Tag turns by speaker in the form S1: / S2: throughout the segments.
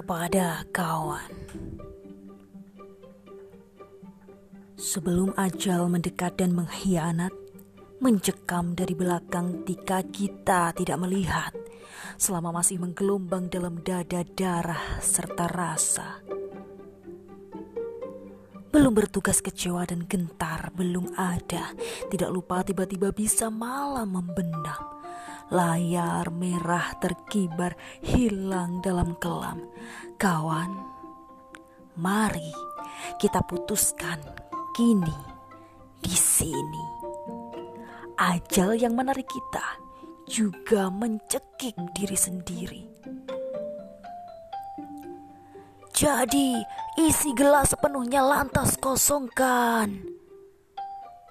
S1: kepada kawan. Sebelum ajal mendekat dan mengkhianat, mencekam dari belakang ketika kita tidak melihat, selama masih menggelombang dalam dada darah serta rasa. Belum bertugas kecewa dan gentar, belum ada. Tidak lupa tiba-tiba bisa malam membenam Layar merah terkibar hilang dalam kelam. Kawan, mari kita putuskan kini di sini. Ajal yang menarik kita juga mencekik diri sendiri. Jadi, isi gelas sepenuhnya lantas kosongkan.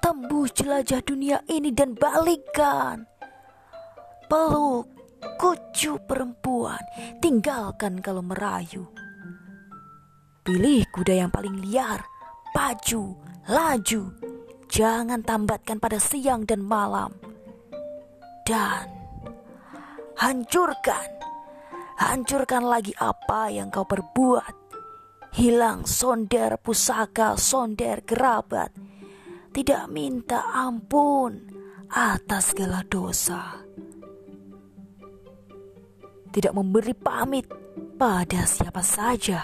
S1: Tembus jelajah dunia ini dan balikan peluk, kucu perempuan, tinggalkan kalau merayu. Pilih kuda yang paling liar, pacu, laju, jangan tambatkan pada siang dan malam. Dan hancurkan, hancurkan lagi apa yang kau perbuat. Hilang sonder pusaka, sonder kerabat. Tidak minta ampun atas segala dosa tidak memberi pamit pada siapa saja.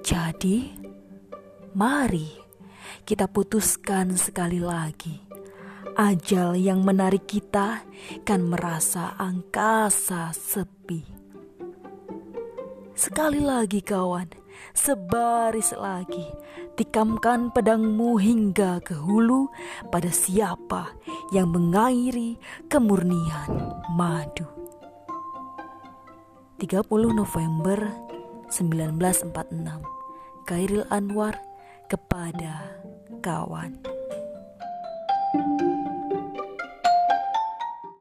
S1: Jadi, mari kita putuskan sekali lagi. Ajal yang menarik kita kan merasa angkasa sepi. Sekali lagi kawan, sebaris lagi, tikamkan pedangmu hingga ke hulu pada siapa yang mengairi kemurnian madu. 30 November 1946 Kairil Anwar kepada kawan.